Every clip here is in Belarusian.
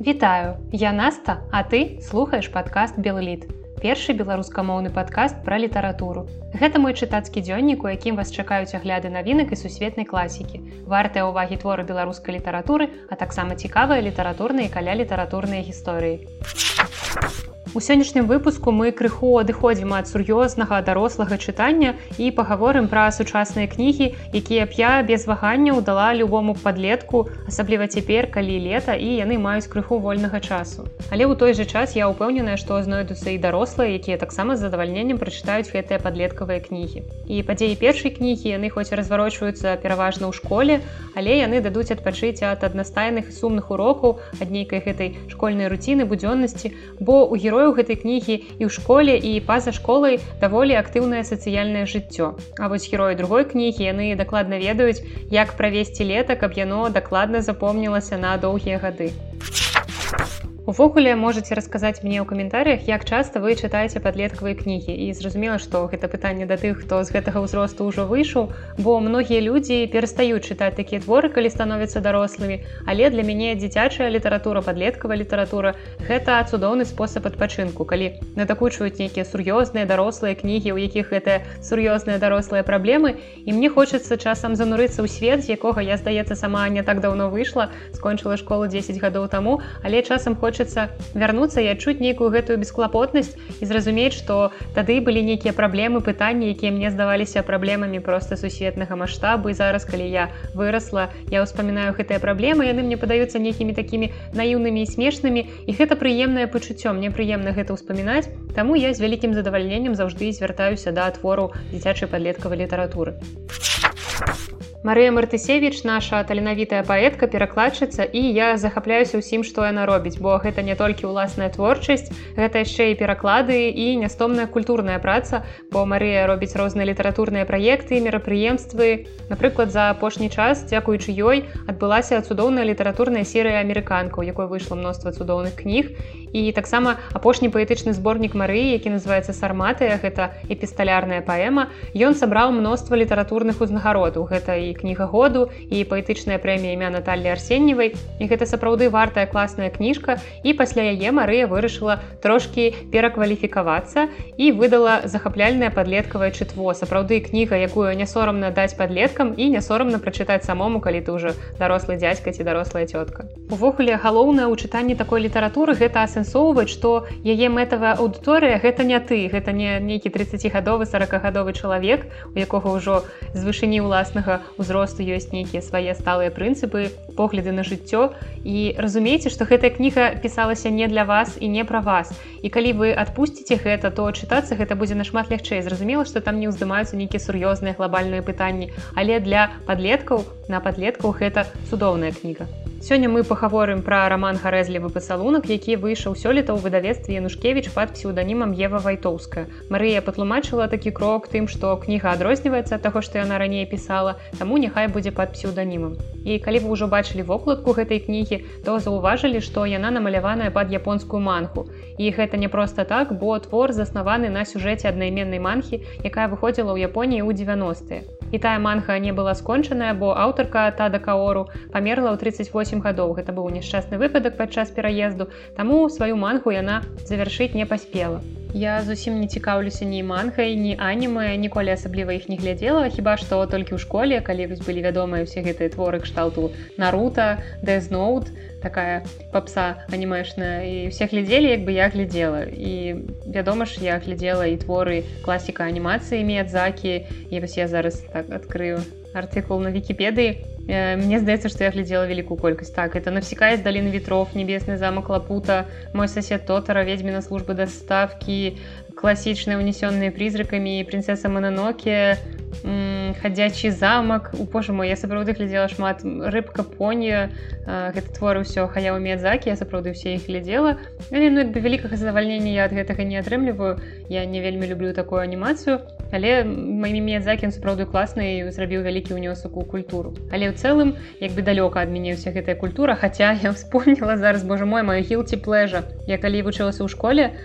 Вітаю, я Наста, а ты слухаеш падкаст Белліт. Першы беларускамоўны падкаст пра літаратуру. Гэта мой чытацкі дзённік, у якім вас чакаюць агляды навінак і сусветнай класікі. Вартыя ўвагі творы беларускай літаратуры, а таксама цікавыя літаратурныя каля літаратурныя гісторыі. У сённяшнім выпуску мы крыху адыходзім ад сур'ёзнага дарослага чытання і пагаворым пра сучасныя кнігі, якія б я без ваганняў дала любому падлетку, асабліва цяпер, калі лета і яны маюць крыху вольнага часу. Але ў той жа час я ўпэўненая, што знойдуцца і дарослыя, якія таксама з задавальненнем прачытаюць гэтыя падлеткавыя кнігі. І падзеі першай кнігі яны хоць разварочваюцца пераважна ў школе, але яны дадуць адпачыць ад аднастайных і сумных урокаў ад нейкай гэтай школьнай руціны будзённасці, бо у героя герояў гэтай кнігі і ў школе і па-за школай даволі актыўнае сацыяльнае жыццё. А вось героі другой кнігі яны дакладна ведаюць, як правесці лета, каб яно дакладна запомнілася на доўгія гады. Увогуле можете расказаць мне ў каментарях, як часта вы чытаеце падлеткавыя кнігі і зразумела, што гэта пытанне да тых, хто з гэтага ўзросту ўжо выйшаў, бо многія людзі перастаюць чытаць такія творы, калі становяцца дарослымі. Але для мяне дзіцячая літаратура, падлеткавая літаратура гэта цудоўны спосаб адпачынку, калі надакучваюць нейкія сур'ёзныя дарослыя кнігі, у якіх гэта сур'ёзныя дарослыя праблемы. І мне хочацца часам занурыцца ў свет, з якога я здаецца сама не так даўно выйшла, скончыла школу 10 гадоў таму, але часам хоча хочацца вярнуцца. І адчуць нейкую гэтую бесклапотнасць і зразумець што тады былі нейкія праблемы пытанні якія мне здаваліся праблемамі проста сусветнага маштабу. І зараз калі я вырасла я ўспамінаю гэтыя праблемы яны мне падаюцца нейкімі такімі наіўнымі і смешнымі. І гэта прыемнае пачуццё. Мне прыемна гэта ўспамінаць. Таму я з вялікім задавальненнем заўжды звяртаюся да твору дзіцячай падлеткавай літаратуры. Марыя Мартысевіч, наша таленавітая паэтка, перакладчыца і я захапляюся ўсім, што яна робіць, бо гэта не толькі ўласная творчасць, гэта яшчэ і пераклады і нястомная культурная праца, бо Марыя робіць розныя літаратурныя праекты, мерапрыемствы. Напрыклад, за апошні час, дзякуючы ёй, адбылася цудоўная літаратурная серыя амерыканкаў, якой выйшла мноства цудоўных кніг. І таксама апошні паэтычны зборнік Марыі, які называецца сарматыя, гэта эпісталярная паэма. Ён сабраў мноства літаратурных узнагародаў. Гэта і кніга году і паэтычная прэмія імя Наталлі Арсенневай. І гэта сапраўды вартая класная кніжка. І пасля яе Марыя вырашыла трошкі перакваліфікавацца і выдала захапляльнае падлеткавае чытво. Сапраўды кніга, якую не сорамна даць падлеткам і не сорамна прачытаць самому, калі ты ўжо дарослы дзядзька ці дарослая цётка. Увогуле галоўнае ў чытанні такой літаратуры гэта асэнсоўваць, што яе мэтавая аўдыторыя гэта не ты, гэта не нейкі 30гадовы 40гадовы чалавек, у якога ўжо з вышыні ўласнага узросту ёсць нейкія свае сталыя прынцыпы погляды на жыццё. І разумееце што гэтая кніга пісалася не для вас і не пра вас. І калі вы адпусціце гэта то чытацца гэта будзе нашмат лягчэй. Зразумела што там не ўздымаюцца нейкія сур'ёзныя глобальныя пытанні але для падлеткаў на падлеткаў гэта цудоўная кніга Сёння мы пагаворым пра раман гарэзлівы пацалунак, які выйшаў сёлета ў выдавецтве Янушкевіч пад псеўданімам Ева Вайтоўская. Марыя патлумачыла такі крок тым, што кніга адрозніваецца ад таго, што яна раней пісала, таму няхай будзе пад псеўданімам. І калі вы ўжо бачылі вокладку гэтай кнігі, то заўважылі, што яна намаляваная пад японскую манху. І гэта не проста так, бо твор заснаваны на сюжэце аднайменнай манхі, якая выходзіла ў Японіі ў 90-е. І тая манха не была скончаная, бо аўтарка Тада Каору памерла ў 38 гадоў. Гэта быў няшчасны выпадак падчас пераезду, таму сваю манху яна завяршыць не паспела. Я зусім не цікаўлюся ні мангай, ні анімы, ніколі асабліва іх не глядзела, хіба што толькі ў школе, калі вось былі вядомыя ўсе гэтыя творы кшталту Нарута, Дэзноут, такая папса анімешная і ўсе глядзелі, як бы я глядзела. І вядома ж, я глядзела і творы класіка анімацыі Меядзакі і вось я зараз так адкрыю артыкул на вікіпедыі Мне здаецца, што я глядзела вялікую колькасць так это навсекае з далін ветров небесны замак лапута мой сосед тотара ведьміна службы даставкі класічныя унесённыя призракамі прынцеса мананоке хадзячы замак у пожа мой я сапраўды глядзела шмат. Рыбка поня гэта творы ўсё хаяў медзакі я сапраўды ўсе іх глядзела ну, бы вялікага задавальнення я ад гэтага не атрымліваю я не вельмі люблю такую анімацыю але маімі медзакін сапраўды класны зрабіў вялікі ўнёсак у культуру. Але ў цэлым як бы далёка ад мяне ўся гэтая культура хаця я вспомніла зараз божа мой маю хілці плэжа я калі вучылася ў школе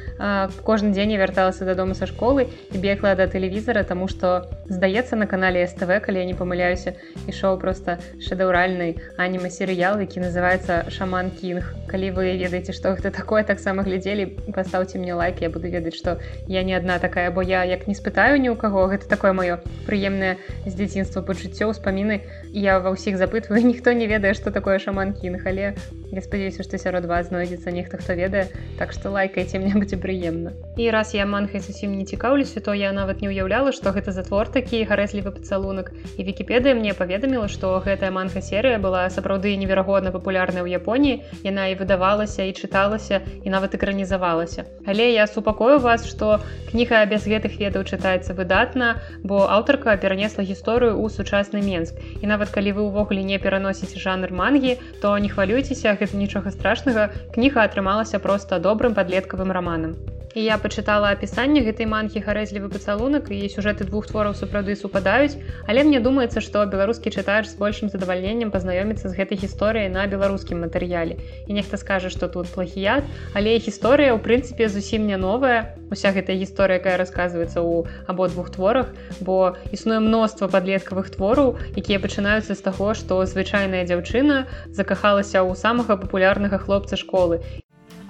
кожны дзень я вярталася дадому са школы і бегла да тэлевізара тому что здаецца на канале СТВ калі я не памыляюся ішоў просто шэдэўральны аніма серыял які называется шаман кінг калі вы ведаеце што гэта такое таксама глядзелі пастаўце мне лайк я буду ведаць што я не адна такая бо я як не спытаю ні ў каго. Гэта такое маё прыемнае з дзяцінства пачуццё ўспаміны я ва ўсіх запытваю ніхто не ведае што такое шаман кінг. Але я спадзяюся што сярод вас знойдзецца нехта хто ведае. Так што лайкайце мне будзе прыемна. І раз я манхай зусім не цікаўлюся то я нават не ўяўляла што гэта затвор такі гарэзлівы пацалунак. І вкіпедыя мне паведаміла што гэтая манха серыя была сапраўды неверагодна папулярная ў Японіі. Яна і выдавалася і чыталася і нават экранізавалася. Але я супакою вас што кніга без гэтых ведаў чытаецца выдатна бо аўтарка перанесла гісторыю ў сучасны менск і нават калі вы ўвогуле не пераносіце жанр мангі то не хвалюйцеся гэта нічога страшнага. Кніга атрымалася проста добрым падлеткавым раманам і я пачытала апісанне гэтай манкі гарэзлівы пацалунак і сюжэты двух твораў сапраўды супадаюць але мне думаецца што беларускі чытач з большым задавальненнем пазнаёміцца з гэтай гісторыяй на беларускім матэрыяле і нехта скажа што тут плахіят але гісторыя ў прынцыпе зусім не новая. Уся гэтая гісторыя якая расказваецца ў абодвух творах бо існуе мноства падлеткавых твораў якія пачынаюцца з таго што звычайная дзяўчына закахалася ў самага папулярнага хлопца школы.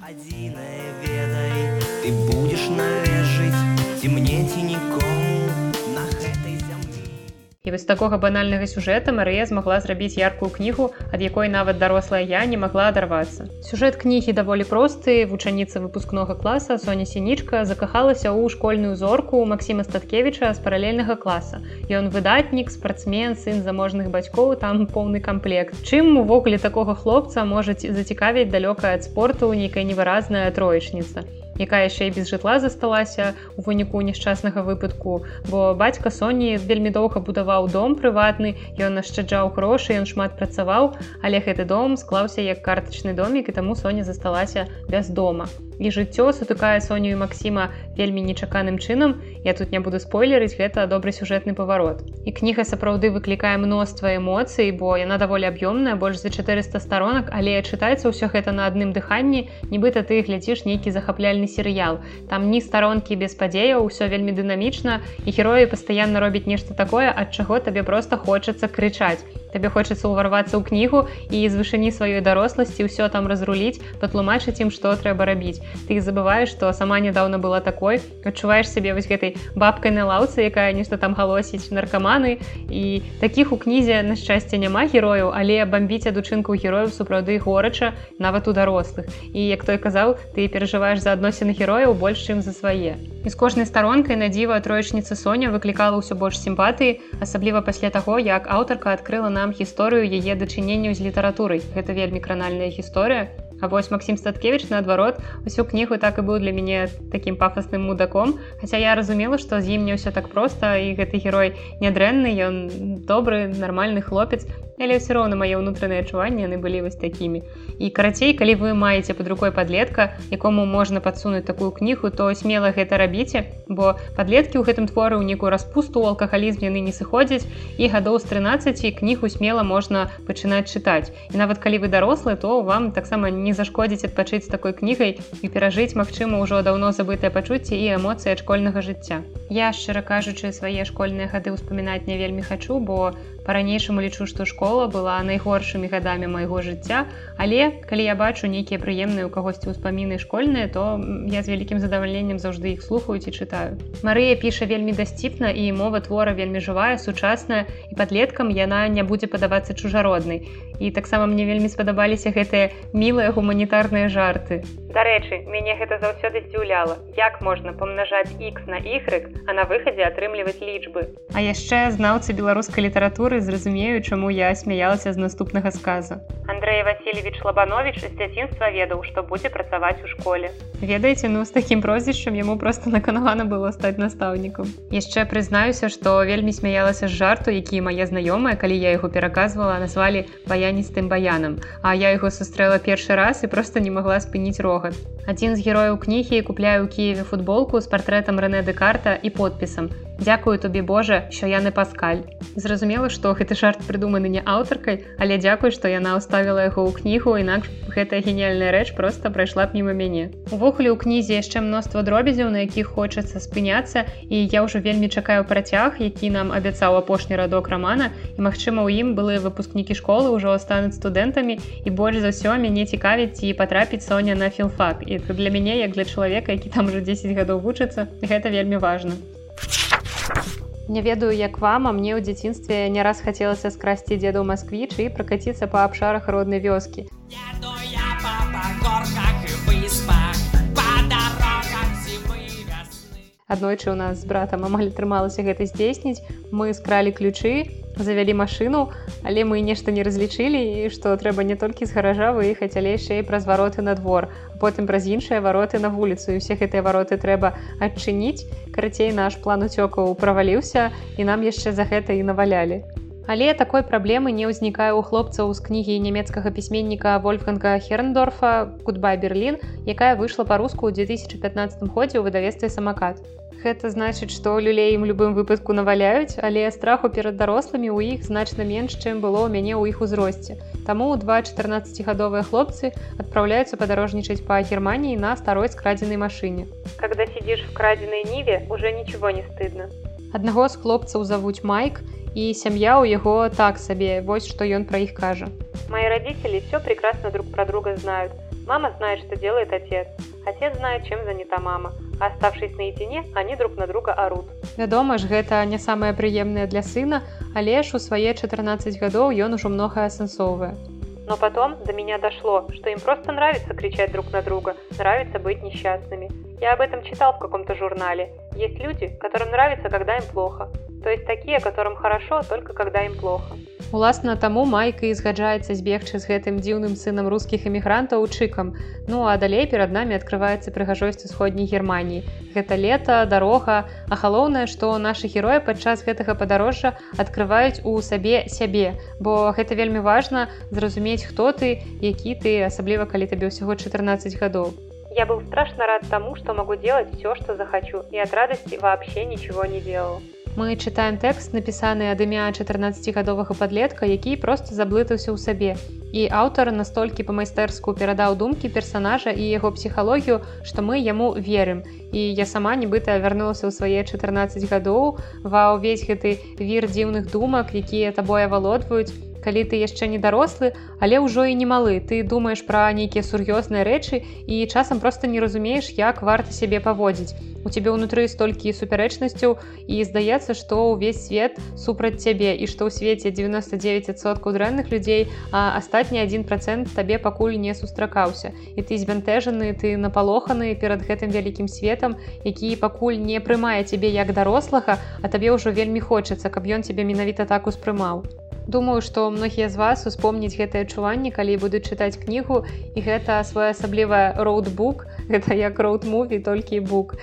Адзіная будешь належыць ці мне ці нікому на гэтай зямлі і вось такога банальнага сюжэта Марыя змагла зрабіць яркую кнігу ад якой нават дарослая я не магла адарвацца сюжэт кнігі даволі просты. Вучаніца выпускнога класа Соня сінічка закахалася ў школьную зорку Масіма статкевича з паралельнага класа. Ён выдатнік спартсмен сын заможных бацькоў там поўны камплект. Чым увогуле такога хлопца можаце зацікавіць далёка ад спорту нейкая невыразная троечніца якая яшчэ і без жытла засталася у выніку няшчаснага выпадку. Бо бацька Соні вельмі доўга будаваў дом прыватны ён нашчаджаў грошы ён шмат працаваў але гэты дом склаўся як картачны домик і таму Соня засталася без дома і жыццё сутыкае Соню і Масіма вельмі нечаканым чынам. Я тут не буду спойлерыць гэта добры сюжэтны паварот. І кніга сапраўды выклікае мноства эмоцый бо яна даволі аб'ёмная больш за 400 сторонак але чытаецца ўсё гэта на адным дыханні нібыта ты глядзіш нейкі захапляльны серыял. Там ні старонкі без падзеяў усё вельмі дынамічна і героі пастаянна робіць нешта такое ад чаго табе просто хочацца крычаць табе хочацца ўварвацца ў кнігу і з вышыні сваёй даросласці ўсё там разруліць патлумачыць ім што трэба рабіць ты забываеш што сама нядаўна была такой адчуваеш сябе вось гэтай бабкай на лаўцы якая нешта там галосіць наркаманы і такіх у кнізе на шчасце няма герояў але бамбіць адучынку герояў сапраўды горача нават у дарослых. І як той казаў ты перажываеш за адносіны герояў больш чым за свае. І з кожнай старонкай на дзіва троечніца Соня выклікала ўсё больш сімпатыі асабліва пасля таго як аўтарка адкрыла нам гісторыю яе дачыненняў з літаратурай гэта вельмі кранальная гісторыя. А вось Макссім статкевич наадварот усю кнігу так і быў для мяне таким пафасным мудаком. Хаця я разумела што з ім не ўсё так проста і гэты герой нядрэнны ён добры нармальны хлопец але ўсё роўна мае ўнутраныя адчуванні яны былі вось такімі і карацей калі вы маеце под рукой подлетка якому можна падсунуць такую кнігу то смела гэта рабіце бо подлеткі ў гэтым творы ў нейкую распусту алкагалізм яны не сыходзяць і гадоў з 13 кнігу смела можна пачынаць чытаць і нават калі вы дарослы то вам таксама не зашкодзіць адпачыць такой кнігай і перажыць магчыма ўжо даўно забытае пачуцці і эмоцыі ад школьнага жыцця. Я шчыра кажучы свае школьныя гады ўспамінаць не вельмі хачу, бо па-ранейшаму лічу, што школа была найгоршымі гадамі майго жыцця. Але калі я бачу нейкія прыемныя ў кагосьці ўспаміны школьныя, то я з вялікім задавальненнем заўжды іх слухаюць і чытаю. Марыя піша вельмі дасціпна і мова твора вельмі жывая, сучасная і падлеткам яна не будзе падавацца чужароднай. І таксама мне вельмі спадабаліся гэтыя мілыя гуманітарныя жарты. Дарэчы, мяне гэта заўсёды здзіўляла. Як можна памнажаць X на Y, а на выхадзе атрымліваць лічбы. А яшчэ знаўцы беларускай літаратуры зразумею, чаму я смяялася з наступнага сказа. Андрей Васильевич Лабанович з дзяцінства ведаў, што будзе працаваць у школе. Ведаеце, ну з такім прозвішчам яму проста наканавана было стаць настаўнікам. Яшчэ прызнаюся, што вельмі смяялася з жарту, які мае знаёмыя, калі я яго пераказвала, назвалі баяністым баянам. А я яго сустрэла першы раз і проста не магла спыніць рог рогат. Адзін з герояў кнігі купляе ў Киеве футболку з партрэтам Рэне Дэкарта і подпісам. Дзякую тобі Божа, що я не паскаль. Зразумела, што гэты жарт прыдуманы не аўтаркай, але дзякуй, што яна ўставіла яго ў кнігу, інакш гэтая геніяльная рэч проста прайшла б міма мяне. Увогуле ў кнізе яшчэ мноства дробязяў, на якіх хочацца спыняцца і я ўжо вельмі чакаю працяг, які нам абяцаў апошні радок рамана і магчыма у ім былыя выпускнікі школы ўжо стануць студэнтамі і больш за ўсё мяне цікавіць і патрапіць Соня на філфак. І для мяне як для чалавека, які там уже 10 гадоў вучыцца, гэта вельмі важна. Не ведаю, як вам, а мне ў дзяцінстве не раз хацелася скрасці дзеду Масквіч і пракаціцца па абшарах роднай вёскі. Аднойчы ў нас з братам амаль атрымалася гэта здзейсніць. Мы скралі ключы, завялі машыну, але мы нешта не разлічылі і што трэба не толькі з гаража выехаць, але яшчэ праз вароты на двор, потым праз іншыя вароты на вуліцу і усе гэтыя вароты трэба адчыніць. Карацей наш план уцёкаў праваліўся і нам яшчэ за гэта і навалялі. Але такой праблемы не ўзнікае ў хлопцаў з кнігі нямецкага пісьменніка вольфганга херндорфа кудба берлін якая выйшла па-руску ў 2015 годзе ў выдавестве самакат гэта значыць што люлей ім любым выпадку наваляюць але страху перад дарослымі ў іх значна менш чым было ў мяне ў іх узросце таму два 14гадовыя хлопцы адпраўляюцца падарожнічаць па германії на старой скрадзенай машыне когда сидишь в крадзенай ніве уже ничего не стыдно. Аднаго з хлопцаў завуць майк і сям'я ў яго так сабе вось што ён пра іх кажа. Мои родители все прекрасно друг про друга знают. Мама знает, что делает отец. Отец знает, чем занята мама. Оставшись наедине, они друг на друга орут. Вядома ж, гэта не самае прыемнае для сына, але ж у свае 14 гадоў ён ужо многае асэнсоўвае. Но потом до меня дошло, что им просто нравится кричать друг на друга, нравится быть несчастными. Я об этом читал в каком-то журнале. Есть люди, которым нравится, когда им плохо. То есть такие, которым хорошо, только когда им плохо. Уласна таму майка і згаджаецца збегчы з гэтым дзіўным сынам рускіх эмігрантаў чыкам. Ну а далей перад намі адкрываецца прыгажосць усходняй Геррманіі. Гэта лета, дарога, а галоўнае, што нашы героі падчас гэтага падарожжа адкрываюць у сабе сябе. Бо гэта вельмі важна зразумець, хто ты, які ты, асабліва калі табе ўсяго 14 гадоў. Я был страшно рад тому, что могу делать все, что захочу, и от радости вообще ничего не делал. Мы чытаем тэкст, напісаны ад імя 14гадовага падлетка, які проста заблытаўся ў сабе. І аўтар настолькі па-майстэрску перадаў думкі персанажа і яго псіхалогію, што мы яму верым. І я сама нібыта вярнулася ў свае 14 гадоў, ва ўвесь гэты вір дзіўных думак, якія табой авалодваюць, калі ты яшчэ не дарослы, але ўжо і не малы, ты думаеш пра нейкія сур'ёзныя рэчы і часам проста не разумееш, як варта сябе паводзіць. У цябе ўнутры столькі супярэчнасцяў і здаецца, што ўвесь свет супраць цябе і што ў свеце 99соткаў дрэнных людзей, а астатні один процент табе пакуль не сустракаўся. І ты збянтэжаны, ты напалоханы перад гэтым вялікім светам, які пакуль не прымае цябе як дарослага, а табе ўжо вельмі хочацца, каб ён цябе менавіта так успрымаў. Думаю, што многія з вас успомніць гэтае адчуванне, калі будуць чытаць кнігу і гэта своеасаблівая роудбук, гэта як роудмуві толькі бук.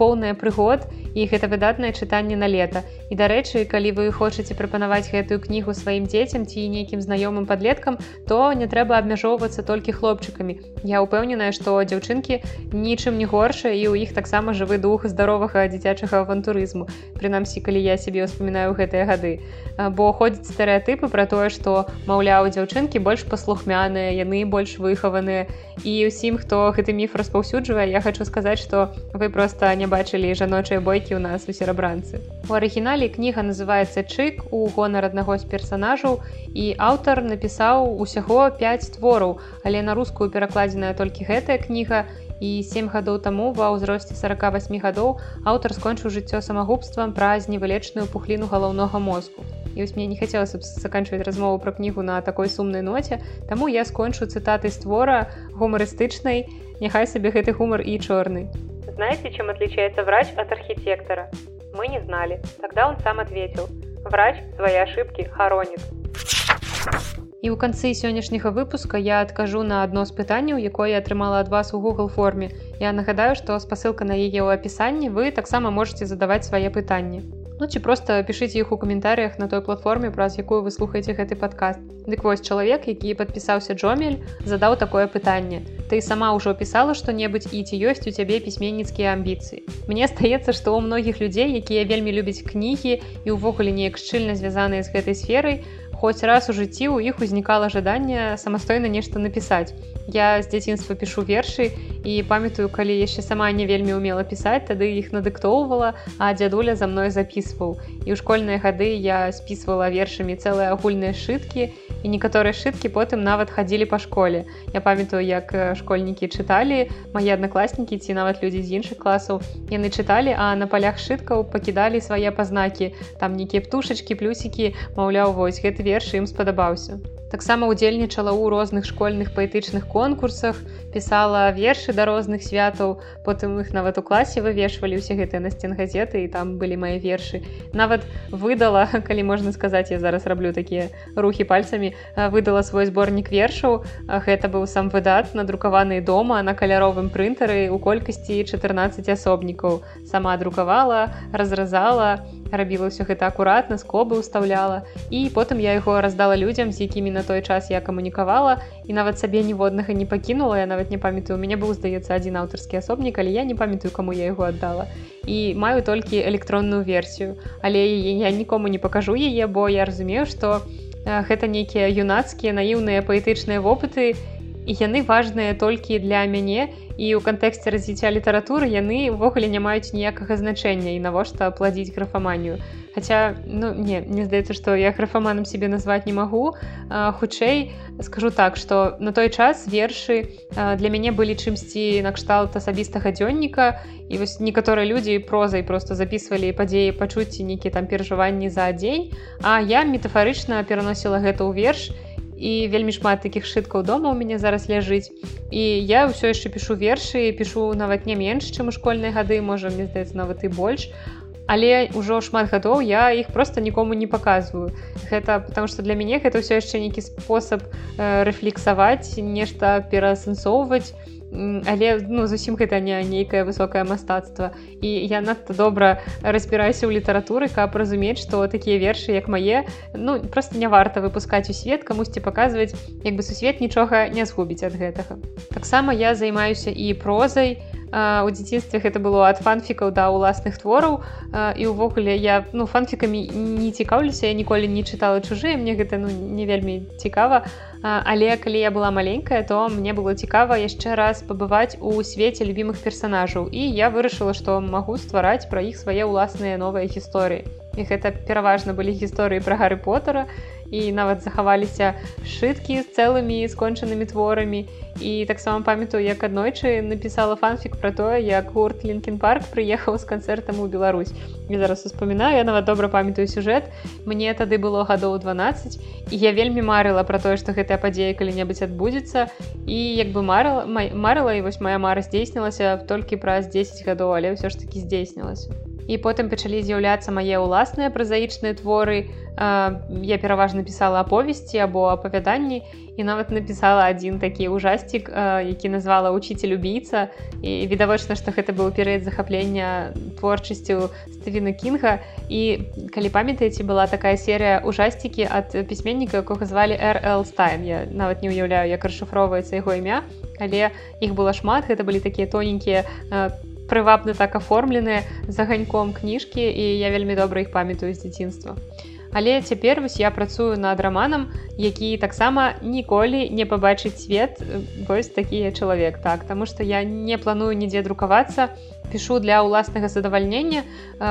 Поўная прыгод і гэта выдатнае чытанне на лета. І дарэчы калі вы хочаце прапанаваць гэтую кнігу сваім дзецям ці нейкім знаёмым подлеткам то не трэба абмяжоўвацца толькі хлопчыкамі. Я упэўненая што дзяўчынкі нічым не горша і ў іх таксама жывы дух здаровага дзіцячага авантурызму. Прынамсі калі я сябе ўспамінаю гэтыя гады. Бо ходзяць стэеатыпы пра тое што маўляў дзяўчынкі больш паслухмяныя яны больш выхаваныя. І ўсім хто гэты міф распа распаўсюджвае я хочу сказаць что вы просто не бачылі жаночыя бойкі ў нас у серабранцы у арыгінале кніга называется чык у гонар аднаго з персонажаў і аўтар напісаў усяго 5 твораў але на рускую перакладзеная толькі гэтая кніга і 7 гадоў таму ва ўзросце 48 гадоў аўтар скончыў жыццё самагубствам праз невылечную пухліну галаўнога мозгу. І вось мне не хацелася б заканчваць размову пра кнігу на такой сумнай ноце таму я скончу цытаты створа гумарыстычнай няхай сабе гэты гумар і чорны знаете чем отличается врач от архитектора мы не знали тогда он сам ответил врач свои ошибки хоронит і ў канцы сённяшняга выпуска я адкажу на адно з пытанняў якое атрымала ад вас у google форме я нагадаю што спасылка на яе ў апісанні вы таксама можете задаваць свае пытанні Ну ці проста пішыце іх у каментарях на той платформе праз якую вы слухаеце гэты падкаст Дык вось чалавек які падпісаўся Джомель задаў такое пытанне ты сама ўжо пісала што-небудзь і ці ёсць у цябе пісьменніцкія амбіцыі Мне стаецца што ў многіх людзей якія вельмі любяць кнігі і ўвогуле неяк шчыльна звязаныя з гэтай сферай хоць раз у жыцці ў іх узнікала жаданне самастойна нешта напісаць я з дзяцінства пішу вершы і памятаю калі яшчэ сама не вельмі умела пісаць тады іх надыктоўвала а дзядуля за мной записываў і ў школьныя гады я спісвала вершамі цэлыя агульныя шыткі і некаторыя шыткі потым нават хадзілі па школе. Я памятаю як школьнікі чыталі мае аднакласнікі ці нават людзі з іншых класаў яны чыталі а на палях шыткаў пакідалі свае пазнакі там нейкія птушачкі плюсікі маўляў вось гэты верш ім спадабаўся таксама удзельнічала ў розных школьных паэтычных конкурсах пісала вершы да розных святаў. Потым іх нават у класе вывешвалі ўсе гэтыя насцен газеты і там былі мае вершы. Нават выдала калі можна сказаць я зараз раблю такія рухі пальцамі выдала свой зборнік вершаў. Гэта быў сам выдат надрукаваны дома на каляровым прынтары у колькасці 14 асобнікаў. Сама друкавала разразала рабіла ўсё гэта акуратна скобы ўстаўляла. І потым я яго раздала людзям з якімі на той час я камунікавала і нават сабе ніводнага не пакінула я нават не памятаю у мяне быў здаецца адзін аўтарскі асобнік але я не памятаю каму я яго аддала і маю толькі электронную версію але я нікому не пакажу яе бо я разумею што гэта нейкія юнацкія наіўныя паэтычныя вопыты і яны важныя толькі для мяне. І ў кантэксце развіцця літаратуры яны ўвогуле не маюць ніякага значэння і навошта пладзіць графаманію. Хаця ну не мне здаецца што я графаманам себе назваць не магу. Хутчэй скажу так что на той час вершы для мяне былі чымсьці накшталт асабістага дзённіка. І вось некаторыя людзі прозай просто записывалі падзеі пачуцці нейкі там перажыванні за дзень. А я метафарычна пераносіла гэта ў верш. і вельмі шмат таких шыткаў дома у мяне зараз ляжыць. І я ўсё яшчэ пишу вершы пишу нават не менш чым у школьныя гады можа мне здаецца нават і больш. Але ўжо шмат гадоў я іх просто нікому не показываю гэта потому что для мяне гэта ўсё яшчэ нейкі спосаб э, рэфлексаваць нешта пераасэнсоўваць але ну зусім гэта не нейкае высокае мастацтва. І я надта добра разбіраюся ў літаратуры каб разумець што такія вершы як мае ну просто не варта выпускаць у свет камусьці паказваць як бы сусвет нічога не згубіць ад гэтага. Таксама я займаюся і прозай і у дзяцінстве гэта было ад фанфікаў да ўласных твораў. І ўвогуле я ну фанфікамі не цікаўлюся я ніколі не чытала чужыя мне гэта ну не вельмі цікава. Але калі я была маленькая то мне было цікава яшчэ раз пабываць у свеце любімых персонажаў і я вырашыла што магу ствараць пра іх свае ўласныя новыя гісторыі. І гэта пераважна былі гісторыі пра гары потара і нават захаваліся шыткі з цэлымі скончанымі творамі. І таксама памятаю як аднойчы напісала фанфік пра тое як гурт лінкін парк прыехаў з канцэртам у Беларусь. І зараз успамінаю я нават добра памятаю сюжэт. Мне тады было гадоў 12 і я вельмі марыла пра тое што гэтая падзея калі-небудзь адбудзецца. І як бы марыла марыла і вось моя мара здзейснілася толькі праз 10 гадоў але ўсё ж таки здзейснілася. І потым пачалі з'яўляцца мае ўласныя празаічныя творы я пераважна пісала аповесці або апавяданні і нават напісала адзін такі ўжасцік які назвала учитель убійца і відавочна што гэта быў перыяд захаплення творчасцю стывіна кінга. І калі памятаеце была такая серыя ужасцікі ад пісьменніка якога звалі рл стайн. Я нават не ўяўляю як расшыфроўваецца яго імя але іх было шмат. Гэта былі такія тоненькія прывабна так аформленыя з аганьком кніжкі і я вельмі добра іх памятаю з дзяцінства. Але цяпер вось я працую над раманам, які таксама ніколі не пабачыць свет вось такі чалавек так Таму што я не планую нідзе друкавацца, пішу для ўласнага задавальнення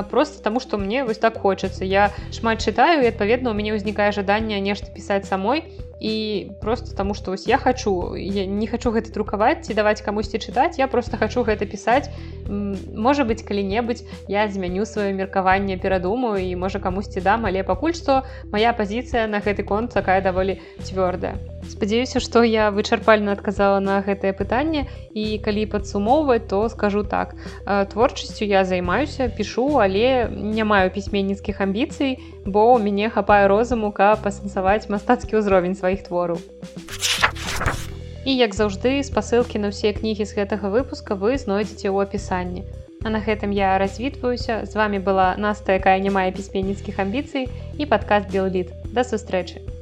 просто таму што мне вось так хочацца. Я шмат чытаю і адпаведна у мяне ўзнікае жаданне нешта пісаць самой і просто таму што вось я хочу я не хочу гэта друкаваць ці даваць камусьці чытаць я просто хочу гэта пісаць. Можа быть калі-небудзь я змяню сваё меркаванне перадумаю і можа камусьці дам але пакуль што моя пазіцыя на гэты конт такая даволі цвёрдая. Спадзяюся што я вычарпальна адказала на гэтае пытанне і калі падсумоўваць то скажу так. Творчасцю я займаюся пішу але не маю пісьменніцкіх амбіцый бо у мяне хапае розуму каб пасэнсаваць мастацкі ўзровень сваіх твораў. І як заўжды спасылкі на ўсе кнігі з гэтага выпуска вы знойдзеце ў апісанні. А на гэтым я развітваюся. З вами была наста якая не мае пісьменніцкіх амбіцый і падкаст белліт да сустрэчы